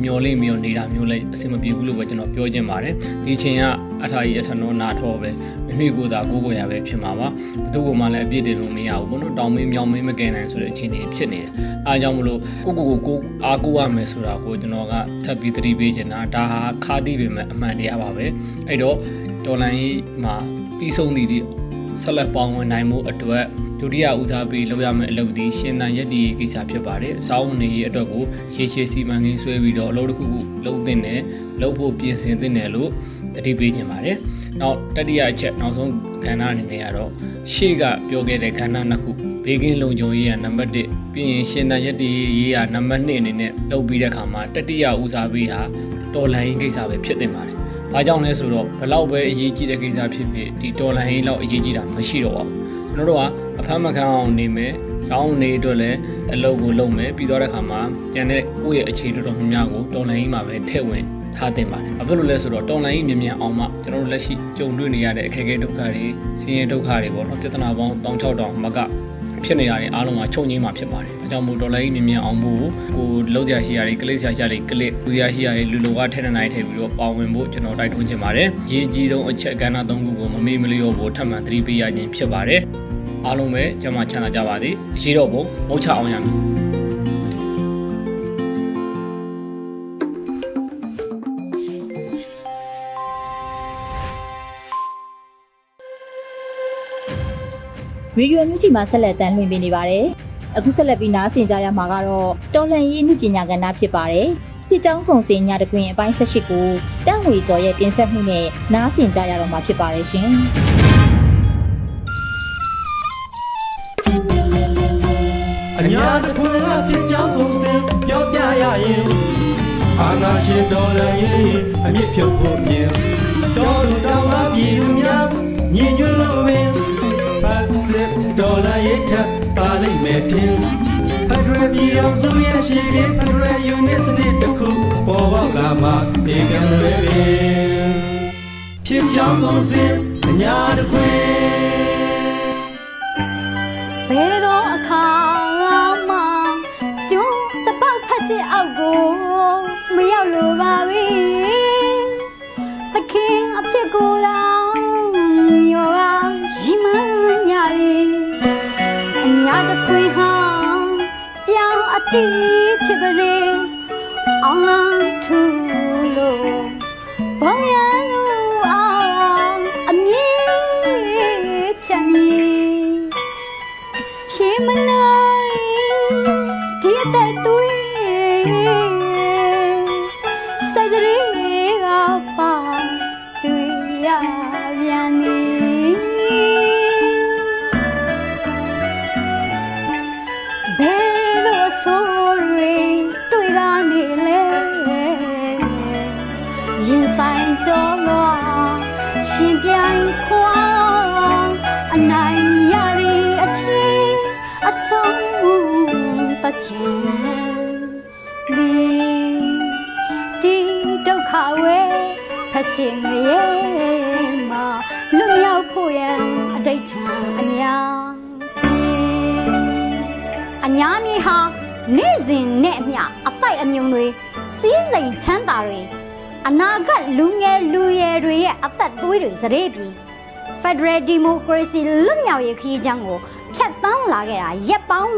မျော်လင့်ပြီးတော့နေတာမျိုးလည်းအဆင်မပြေဘူးလို့ပဲကျွန်တော်ပြောချင်ပါတယ်ဒီချိန်ကအထာကြီးအထနောနာထောပဲမိမိကိုယ်သာကိုယ်ကိုယ်ရပဲဖြစ်မှာပါဘသူ့ကိုမှလည်းအပြစ်တင်လို့မရဘူးပေါ့နော်တောင်းမင်းမြောင်းမင်းမကယ်နိုင်ဆိုတဲ့အခြေအနေဖြစ်နေတယ်အားကြောင့်မလို့ကိုကိုကိုကိုအားကိုးရမယ်ဆိုတာကိုကျွန်တော်ကထပ်ပြီးသတိပေးချင်တာဒါဟာခါတိပေမဲ့အမှန်တရားပါပဲအဲ့တော့တော်လန်ကြီးမှာပြီးဆုံးသည့်ဒီ ဆက်လက်ပေါင်းဝင်နိုင်မှုအတွက်ဒုတိယဦးစားပေးလုပ်ရမယ့်အလုပ်ဒီရှင်သန်ရက်ဒီကိစ္စဖြစ်ပါတယ်။အစောင်းနေရေးအတွက်ကိုရေရှည်စီမံကိန်းဆွဲပြီးတော့အလုပ်တစ်ခုခုလုပ်သင့်တယ်လုပ်ဖို့ပြင်ဆင်သင့်တယ်လို့တတိပေးခြင်းပါတယ်။နောက်တတိယအချက်နောက်ဆုံးကဏ္ဍအနေနဲ့ကတော့ရှေ့ကပြောခဲ့တဲ့ကဏ္ဍနှစ်ခုဘေးကင်းလုံခြုံရေးကနံပါတ်1ပြီးရင်ရှင်သန်ရက်ဒီရေးကနံပါတ်2အနေနဲ့လုပ်ပြီးတဲ့အခါမှာတတိယဦးစားပေးဟာတော်လိုင်းကိစ္စပဲဖြစ်တင်ပါတယ်။ ဘာကြောင့်လဲဆိုတော့ဘလောက်ပဲအရေးကြီးတဲ့ကိစ္စဖြစ်ဖြစ်ဒီတော်လိုင်းလောက်အရေးကြီးတာမရှိတော့ပါဘူး။ကျွန်တော်တို့ကအဖမ်းမခံအောင်နေမယ်။စောင်းနေအတွက်လည်းအလုပ်ကိုလုပ်မယ်ပြီးတော့တဲ့အခါမှာကျန်တဲ့ကိုယ့်ရဲ့အခြေတော်တော်များများကိုတော်လိုင်းမှာပဲထည့်ဝင်ထားတင်ပါတယ်။ဘာဖြစ်လို့လဲဆိုတော့တော်လိုင်းကြီးမြင်မြန်အောင်မှကျွန်တော်တို့လက်ရှိကြုံတွေ့နေရတဲ့အခက်အခဲဒုက္ခတွေဆင်းရဲဒုက္ခတွေပေါ့နော်ပြဿနာပေါင်း16000မကဖြစ်နေရတယ်အားလုံးကချုပ်ငိမ့်မှာဖြစ်ပါတယ်။ အဲကြောင့်မို့ဒေါ်လာကြီးမြင်မြန်အောင်ဖို့ကိုလုံးစရာရှိရတွေကလစ်စရာရှိရတွေကလစ်လူစရာရှိရတွေလူလိုကထဲနေနိုင်ထည့်ပြီးတော့ပါဝင်ဖို့ကျွန်တော်တိုက်တွန်းချင်ပါတယ်။ရေးကြီးဆုံးအချက်ကဏ္ဍ၃ခုကိုမမေ့မလျော့ဖို့ထပ်မံသတိပေးရခြင်းဖြစ်ပါတယ်။အားလုံးပဲကျမချမ်းသာကြပါစေ။ရှိတော့ဘုံမဟုတ်ချအောင်ရမယ်။။ရေဒီယိုမြူချီမှာဆက်လက်တမ်းလွှင့်ပေးနေပါတယ်။ အခုဆက်လက်ပြီးနားဆင်ကြရမှာကတော့တော်လှန်ရေးနုပညာကဏ္ဍဖြစ်ပါတယ်။ဒီကြောင်းကုံစင်ညတကွင်အပိုင်း၁၈ကိုတန့်ဝေကျော်ရဲ့တင်ဆက်မှုနဲ့နားဆင်ကြရတော့မှာဖြစ်ပါတယ်ရှင်။အညာတခွင်ကဖြစ်ကြောင်းပုံစံပြောပြရရင်အာနာရှင်တော်လည်းရင်အမြင့်ဖြုတ်ဖို့မြင်တော်လူတော်မှာပြည်သူများညီညွတ်လို့ပင် ပတ်စစ်တော်လည်းရထပါလိမ့်မယ်တင်ဖက်ဒရယ်ပြည်အောင်စုရဲ့ရှိတဲ့ဖက်ဒရယ်ယူနစ်စနစ်တစ်ခုပေါ်ပေါက်လာမှဒီကံလွယ်ပင်ဖြစ်ကြောင်းပုံစံအညာတခွင်ဘယ်တော့အခါမှကျုံတပေါက်ဖက်စစ်အောက်ကိုမရောက်လိုပါဘူး ပြောင်းအ နဲ့အမျှအပိုက်အမြုံတွေစီးစိမ်ချမ်းသာတွေအနာဂတ်လူငယ်လူရွယ်တွေရဲ့အသက်သွေးတွေစရေပြီး Federal Democracy လွတ်မြောက်ရေးခရီးချမ်းကိုဖျက်ဆီးလာခဲ့တာရက်ပေါင်း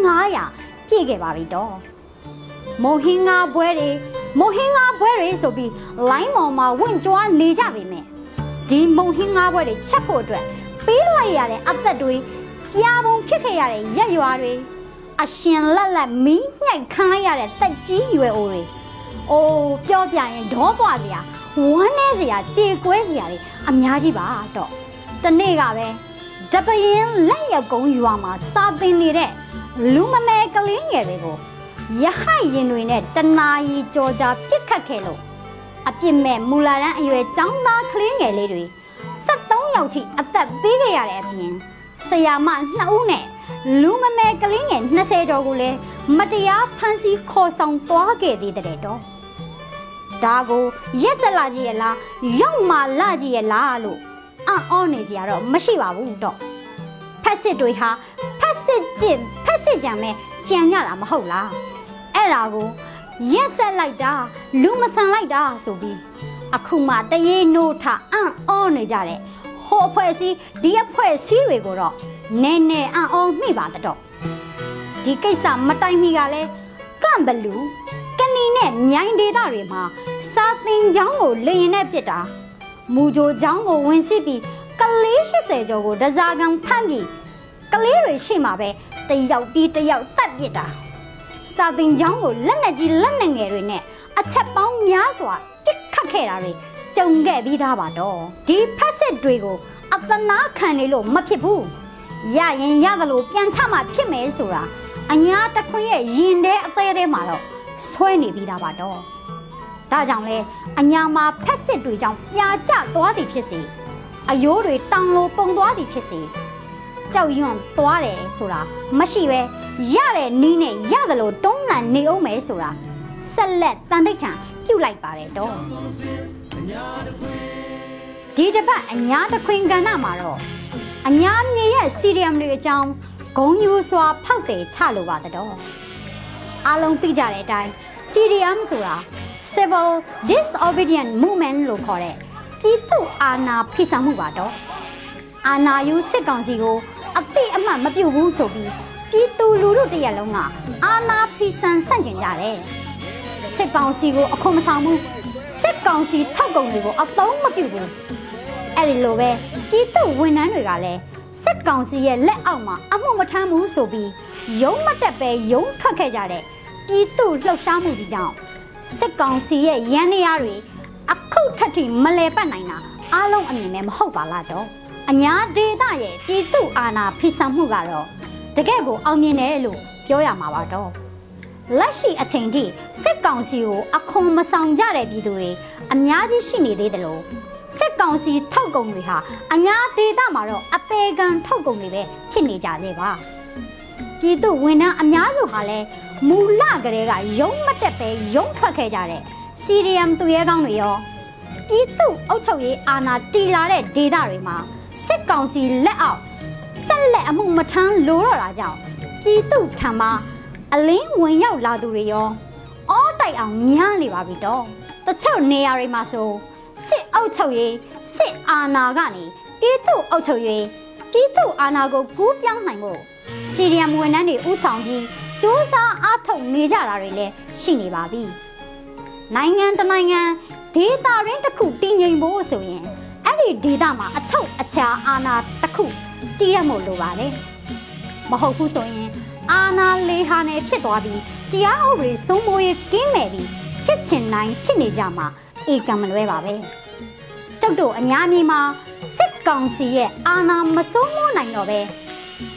900ပြည့်ခဲ့ပါပြီတော့မိုဟင်ငါပွဲတွေမိုဟင်ငါပွဲတွေဆိုပြီးလိုင်းပေါ်မှာဝင့်ကြွားနေကြပြီမဲ့ဒီမိုဟင်ငါပွဲတွေချက်ဖို့အတွက်ပေးလိုက်ရတဲ့အသက်တွေပြာပုံဖြစ်ခဲ့ရတဲ့ရက်ရွာတွေ အရှင်လက်လက်မီးညှိုက်ခံလိုက်ရတဲ့တက်ကြီးရွယ်အိုတွေအိုးပြောပြရင်ဒေါပွားစရာဝမ်းနေစရာကြေကွဲစရာတွေအများကြီးပါတော့တနေ့ကပဲတပရင်လက်ရက်ကုန်းရွာမှာစာသင်နေတဲ့လူမမဲကလေးငယ်တွေကိုရဟရင်တွေနဲ့တနာရီကြော်ကြာပြစ်ခတ်ခဲ့လို့အပြစ်မဲ့မူလာရန်အရွယ်ចောင်းသားကလေးငယ်လေးတွေ73ယောက်ထိအသက်ပေးခဲ့ရတဲ့အပြင်ဆရာမ2ဦးနဲ့လူမမဲကလေးငယ် 20ကျော်ကိုလည်းမတရားဖမ်းဆီးခေါ်ဆောင်သွားခဲ့သေးတဲ့တော့ဒါကိုရက်ဆက်လာကြီးရဲ့လားရောက်မှလာကြီးရဲ့လားလို့အံ့ဩနေကြရတော့မရှိပါဘူးတော့ဖက်စစ်တွေဟာဖက်စစ်ကျင့်ဖက်စစ်ကြံမဲ့ကြံရတာမဟုတ်လားအဲ့ဒါကိုရက်ဆက်လိုက်တာလူမဆန်လိုက်တာဆိုပြီးအခုမှတရေနိုးထအံ့ဩနေကြတဲ့ဟိုအဖွဲ့စည်းဒီအဖွဲ့စည်းတွေကိုတော့နည်းနည်းအံ့ဩမိပါတော့ ဒီကိစ္စမတိုင်မီကလည်းကန့်ဘလူကဏီနဲ့မြိုင်ဒေသတွေမှာစာသင်ကျောင်းကိုလေရင်နဲ့ပစ်တာမူဂျိုကျောင်းကိုဝင်စစ်ပြီးကလေး80ကျော်ကိုဒဇာကန်ဖမ်းပြီးကလေးတွေရှိမှပဲတယောက်ပြီးတယောက်တတ်ပစ်တာစာသင်ကျောင်းကိုလက်နဲ့ကြီးလက်နဲ့ငယ်တွေနဲ့အချက်ပေါင်းများစွာပစ်ခတ်ခဲ့တာတွေကြုံခဲ့ပြီးသားပါတော့ဒီဖက်စစ်တွေကိုအသနာခံနေလို့မဖြစ်ဘူးရရင်ရသလိုပြန်ချမှဖြစ်မယ်ဆိုတာ အညာတခွင်ရဲ့ရင်ထဲအသေးထဲမှာတော့ဆွဲနေပြီးသားပါတော့ဒါကြောင့်လဲအညာမှာဖက်စစ်တွေကြောင့်ပြာကျသွားသည်ဖြစ်စေအယိုးတွေတောင်လိုပုံသွားသည်ဖြစ်စေကြောက်ရွံ့သွားတယ်ဆိုတာမရှိပဲရတဲ့နီးနဲ့ရတယ်လို့တွန်းလှန်နေအောင်မယ်ဆိုတာဆက်လက်တန်တိတ်ထံပြုတ်လိုက်ပါတယ်တော့ဒီတစ်ပတ်အညာတခွင်ကဏ္ဍမှာတော့အညာမြေရဲ့စီရီယမ်တွေအကြောင်း ဂုံယူစွာဖောက်တယ်ချလိုပါတော့အားလုံးသိကြတဲ့အတိုင်း CDM ဆိုတာ Civil Disobedient Movement လို့ခေါ်တဲ့ပြည်သူအာဏာဖိဆောင်မှုပါတော့အာဏာယူစစ်ကောင်စီကိုအသိအမှတ်မပြုတ်ဘူးဆိုပြီးပြည်သူလူထုတရက်လုံးကအာဏာဖိဆန်ဆန့်ကျင်ကြတယ်စစ်ကောင်စီကိုအခွန်မဆောင်ဘူးစစ်ကောင်စီထောက်ကုန်တွေကိုအသုံးမပြုဘူးအဲ့ဒီလိုပဲပြည်သူဝန်ထမ်းတွေကလည်း စစ်ကောင်စီရဲ့လက်အောက်မှာအမှုမထမ်းဘူးဆိုပြီးရုံးမတက်ပဲရုံးထွက်ခဲ့ကြတဲ့ပြည်သူလှုပ်ရှားမှုကြီးကြောင့်စစ်ကောင်စီရဲ့ရန်နေရတွေအခုထက်ထိမလဲပတ်နိုင်တာအားလုံးအမြင်နဲ့မဟုတ်ပါလားတော့အညာဒေသရဲ့ပြည်သူအာဏာဖိဆောင်မှုကတော့တကယ့်ကိုအောင်မြင်တယ်လို့ပြောရမှာပါတော့လက်ရှိအချိန်ထိစစ်ကောင်စီကိုအခွန်မဆောင်ကြတဲ့ပြည်သူတွေအများကြီးရှိနေသေးတယ်လို့ စစ်ကောင်စီထုတ်ကုန်တွေဟာအညာဒေသမှာတော့အပေကံထုတ်ကုန်တွေပဲဖြစ်နေကြသေးပါပြည်သူဝန်ထမ်းအများစုဟာလည်းမူလကလေးကရုံးမတက်ပဲရုံးထွက်ခဲ့ကြတဲ့စီရီယမ်သူရဲကောင်းတွေရောပြည်သူအုပ်ချုပ်ရေးအာဏာတီလာတဲ့ဒေသတွေမှာစစ်ကောင်စီလက်အောက်ဆက်လက်အမှုမထမ်းလိုတော့တာကြောင့်ပြည်သူထံမှာအလင်းဝင်ရောက်လာသူတွေရောအောတိုက်အောင်များနေပါပြီတော့တချို့နေရာတွေမှာဆို စစ်အုပ်ချုပ်ရေးစစ်အာဏာကနေပြည်သူအုပ်ချုပ်ရေးပြည်သူအာဏာကိုကူးပြောင်းနိုင်ဖို့စီရီယမ်ဝန်ထမ်းတွေဥဆောင်ပြီးစူးစမ်းအားထုတ်နေကြတာတွေလည်းရှိနေပါပြီနိုင်ငံတနိုင်ငံဒေတာရင်းတစ်ခုတည်ငြိမ်ဖို့ဆိုရင်အဲ့ဒီဒေတာမှာအချုပ်အခြာအာဏာတစ်ခုတည်ရမို့လိုပါတယ်မဟုတ်ဘူးဆိုရင်အာဏာလေဟာနယ်ဖြစ်သွားပြီးတရားဥပဒေစိုးမိုးရေးကင်းမဲ့ပြီးဖြစ်ချင်နိုင်ဖြစ်နေကြမှာ ဧကံမလွဲပါပဲကျုပ်တို့အများကြီးမှာစစ်ကောင်စီရဲ့အာဏာမစိုးမိုးနိုင်တော့ပဲ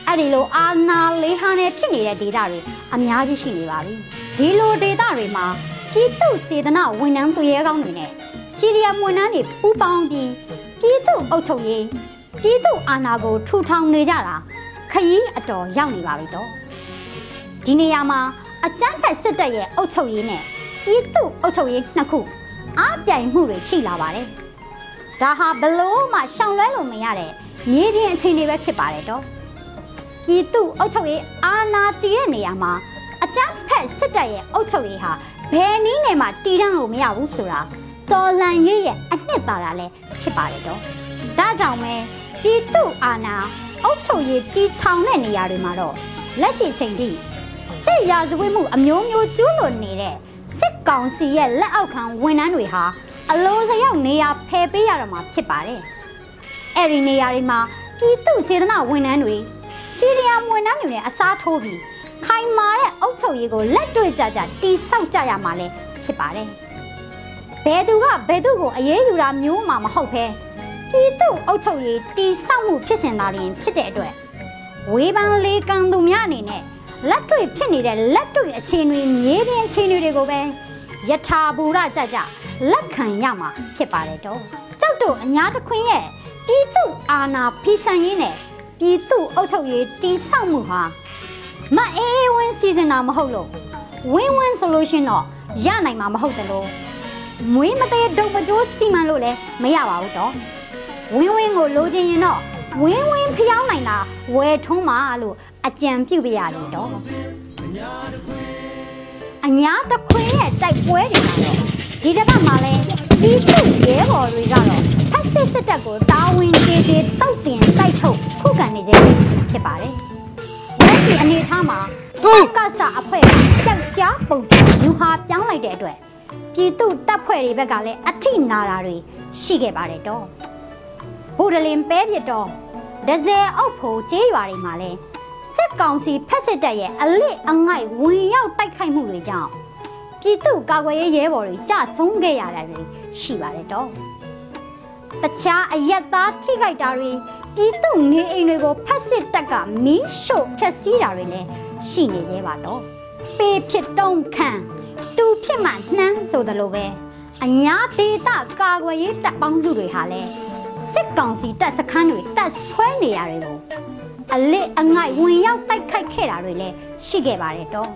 အဲ့ဒီလိုအာဏာလေးဟာနဲ့ဖြစ်နေတဲ့ဒေတာတွေအများကြီးရှိနေပါပြီဒီလိုဒေတာတွေမှာပြည်သူစေတနာဝန်ထမ်းသူရဲကောင်းတွေနဲ့စီရီယမ်ဝန်ထမ်းတွေပူးပေါင်းပြီးပြည်သူအုပ်ချုပ်ရေးပြည်သူအာဏာကိုထူထောင်နေကြတာခရီးအတော်ရောက်နေပါပြီတော့ဒီနေရာမှာအကြမ်းဖက်စစ်တပ်ရဲ့အုပ်ချုပ်ရေးနဲ့ပြည်သူအုပ်ချုပ်ရေးနှစ်ခု အားပြိုင်မှုတွေရှိလာပါတယ်ဒါဟာဘလို့မှရှောင်လွဲလို့မရတဲ့မြေပြင်အခြေအနေပဲဖြစ်ပါတယ်တော့ပြည်သူအုပ်ချုပ်ရေးအာဏာတည်တဲ့နေရာမှာအကြမ်းဖက်စစ်တပ်ရဲ့အုပ်ချုပ်ရေးဟာဘယ်နည်းနဲ့မှတည်တံ့လို့မရဘူးဆိုတာတော်လန်ရေးရဲ့အနှစ်သာရလည်းဖြစ်ပါတယ်တော့ဒါကြောင့်ပဲပြည်သူအာဏာအုပ်ချုပ်ရေးတည်ထောင်တဲ့နေရာတွေမှာတော့လက်ရှိချိန်ထိစစ်ရာဇဝတ်မှုအမျိုးမျိုးကျူးလွန်နေတဲ့ စစ်ကောင်စီရဲ့လက်အောက်ခံဝန်ထမ်းတွေဟာအလုံးလျောက်နေရာဖယ်ပေးရတော့မှာဖြစ်ပါတယ်။အဲ့ဒီနေရာတွေမှာပြည်သူစေတနာဝန်ထမ်းတွေစီရီယာဝန်ထမ်းတွေနဲ့အစားထိုးပြီးခိုင်မာတဲ့အုပ်ချုပ်ရေးကိုလက်တွေ့ကြကြတီဆောက်ကြရမှာလည်းဖြစ်ပါတယ်။ဘယ်သူကဘယ်သူကိုအရေးယူတာမျိုးမှမဟုတ်ဘဲပြည်သူအုပ်ချုပ်ရေးတီဆောက်မှုဖြစ်စဉ်သာလျှင်ဖြစ်တဲ့အတွက်ဝေးပန်းလေးကံသူများအနေနဲ့ လက်တွေ့ဖြစ်နေတဲ့လက်တွေ့အခြေအနေမြေပြင်အခြေအနေတွေကိုပဲယထာဘူရကြကြလက်ခံရမှာဖြစ်ပါတယ်တော့ကျောက်တို့အညာတခွင်းရဲ့ပြည်သူအာဏာဖီဆန်ရေးနဲ့ပြည်သူအုပ်ချုပ်ရေးတီဆောက်မှုဟာမအေးအေးဝင်းစီစဉ်တာမဟုတ်လို့ဝင်းဝင်းဆိုလို့ရှင်တော့ရနိုင်မှာမဟုတ်တယ်လို့မွေးမသေးဒုံပကြိုးစီမံလို့လည်းမရပါဘူးတော့ဝင်းဝင်းကိုလိုချင်ရင်တော့ဝင်းဝင်းဖျောင်းနိုင်တာဝယ်ထုံးပါလို့ အကြံပြုပြရတယ်တော့အညာတခွင်းရဲ့တိုက်ပွဲတွေကတော့ဒီတစ်ပတ်မှာလဲပြီးသူရဲဘော်တွေကတော့ဖက်စစ်စစ်တပ်ကိုတာဝန်ကျေကျေတောက်တင်တိုက်ထုတ်ခုခံနေစေဖြစ်ပါတယ်လက်ရှိအနေအထားမှာကဆအဖွဲ့ကြောက်ကြားပုံစံယူဟာပြောင်းလိုက်တဲ့အတွက်ပြည်သူတပ်ဖွဲ့တွေဘက်ကလည်းအထိနာတာတွေရှိခဲ့ပါတယ်တော့ဘုဒလင်ပဲပြတော့ဒဇယ်အုပ်ဖို့ကျေးရွာတွေမှာလဲ စစ်ကောင်စီဖက်စစ်တပ်ရဲ့အလစ်အငိုက်ဝင်ရောက်တိုက်ခိုက်မှုတွေကြောင့်ပြည်သူကာကွယ်ရေးရဲဘော်တွေကြဆုံးခဲ့ရတာတွေရှိပါတယ်တော့တခြားအယက်သားထိခိုက်တာတွေပြည်သူနေအိမ်တွေကိုဖက်စစ်တပ်ကမီးရှို့ဖျက်ဆီးတာတွေလည်းရှိနေသေးပါတော့ပေဖြစ်တုံးခံတူဖြစ်မှနှမ်းဆိုသလိုပဲအညာဒေတာကာကွယ်ရေးတပ်ပေါင်းစုတွေဟာလည်းစစ်ကောင်စီတပ်စခန်းတွေတပ်ဆွဲနေရတွေကို အလစ်အငိုက်ဝင်ရောက်တိုက်ခိုက်ခဲ့တာတွေလည်းရှိခဲ့ပါတယ်တော့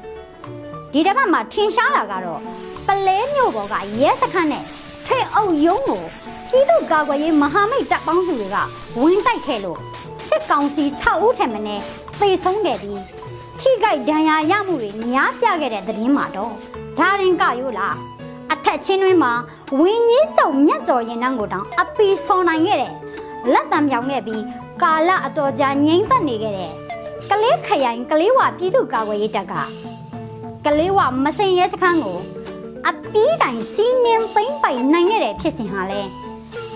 ဒီတစ်ပတ်မှာထင်ရှားတာကတော့ပလဲမြို့ပေါ်ကရဲစခန်းနဲ့ထိတ်အုပ်ယုံကိုပြည်သူ့ကာကွယ်ရေးမဟာမိတ်တပ်ပေါင်းစုတွေကဝင်တိုက်ခဲ့လို့စစ်ကောင်စီ6ဦးထက်မနည်းသေဆုံးခဲ့ပြီးထိခိုက်ဒဏ်ရာရမှုတွေများပြခဲ့တဲ့သတင်းမှာတော့ဒါရင်ကရိုးလားအထက်ချင်းတွင်းမှာဝင်းကြီးစုံမြတ်ကျော်ရင်နှန်းကိုတောင်အပီဆော်နိုင်ခဲ့တဲ့လက်တံပြောင်ခဲ့ပြီး ကာလအတော်ကြာငိမ့်သက်နေခဲ့တဲ့ကလေးခရိုင်ကလေးဝပြည်သူ့ကာကွယ်ရေးတပ်ကကလေးဝမစင်ရဲစခန်းကိုအပီးတိုင်စီးနင်းသိမ့်ပိုင်နိုင်ခဲ့တဲ့ဖြစ်စဉ်ဟာလဲ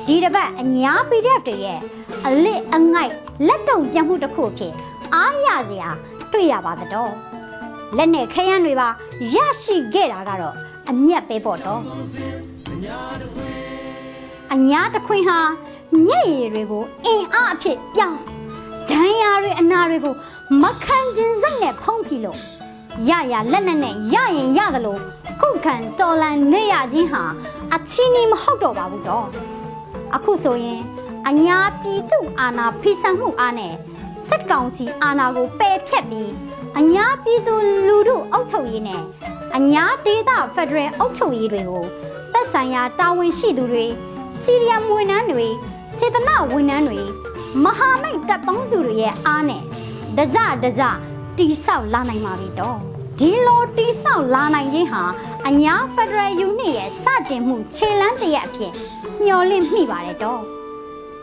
ဒီတစ်ပတ်အညာ PDF တွေရဲ့အလစ်အငိုက်လက်တုံပြမှုတစ်ခုဖြစ်အားရစရာတွေ့ရပါတော့လက်နဲ့ခရမ်းတွေပါရရှိခဲ့တာကတော့အမျက်ပဲပေါ့တော့အညာတခွင်ဟာ မျက်ရည်တွေကိုအင်အားအဖြစ်ပြောင်းဒဏ်ရာတွေအနာတွေကိုမခံကျင်စိတ်နဲ့ဖုံးပြီးလို့ရရလက်နဲ့နဲ့ရရင်ရသလိုခုခံတော်လန်နေရခြင်းဟာအချင်းကြီးမဟုတ်တော့ပါဘူးတော့အခုဆိုရင်အညာပြည်သူအာဏာဖိဆန်မှုအားနဲ့စက်ကောင်စီအာဏာကိုပယ်ဖြတ်ပြီးအညာပြည်သူလူထုအုပ်ချုပ်ရေးနဲ့အညာဒေသဖက်ဒရယ်အုပ်ချုပ်ရေးတွေကိုသက်ဆိုင်ရာတာဝန်ရှိသူတွေစီရီယမ်ဝန်ထမ်းတွေ စေတနာဝန်ထမ်းတွေမဟာမိတ်တပ်ပေါင်းစုတွေရဲ့အားနဲ့ဒဇဒဇတိဆောက်လာနိုင်ပါပြီတော့ဒီလိုတိဆောက်လာနိုင်ခြင်းဟာအညာဖက်ဒရယ်ယူနစ်ရဲ့စတင်မှုခြေလမ်းတစ်ရက်အဖြစ်မျှော်လင့်မိပါတယ်တော့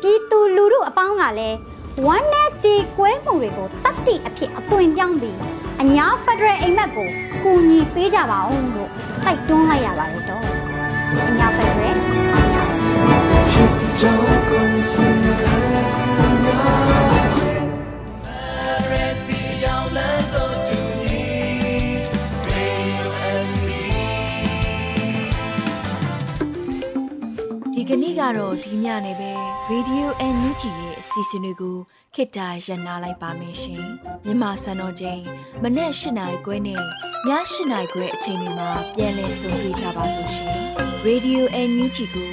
ပြည်သူလူထုအပေါင်းကလည်းဝမ်းနဲ့ကြေကွဲမှုတွေကိုတတ်တိအဖြစ်အသွင်ပြောင်းပြီးအညာဖက်ဒရယ်အိမ်မက်ကိုကူညီပေးကြပါအောင်လို့တိုက်တွန်းလိုက်ရပါတယ်တော့အညာဖက်ဒရယ်အောင်ရပါချစ် ကြောင့်ကုန်စင်တဲ့ဒီကနေ့ကတော့ဒီညနေပဲ Radio NUG ရဲ့အစီအစဉ်လေးကိုခေတ္တရ延လိုက်ပါမယ်ရှင်မြန်မာစံတော်ချိန်မနေ့၈နိုင်ခွဲနဲ့ည၈နိုင်ခွဲအချိန်တွေမှာပြောင်းလဲဆိုပြကြပါလို့ရှင် Radio NUG ကို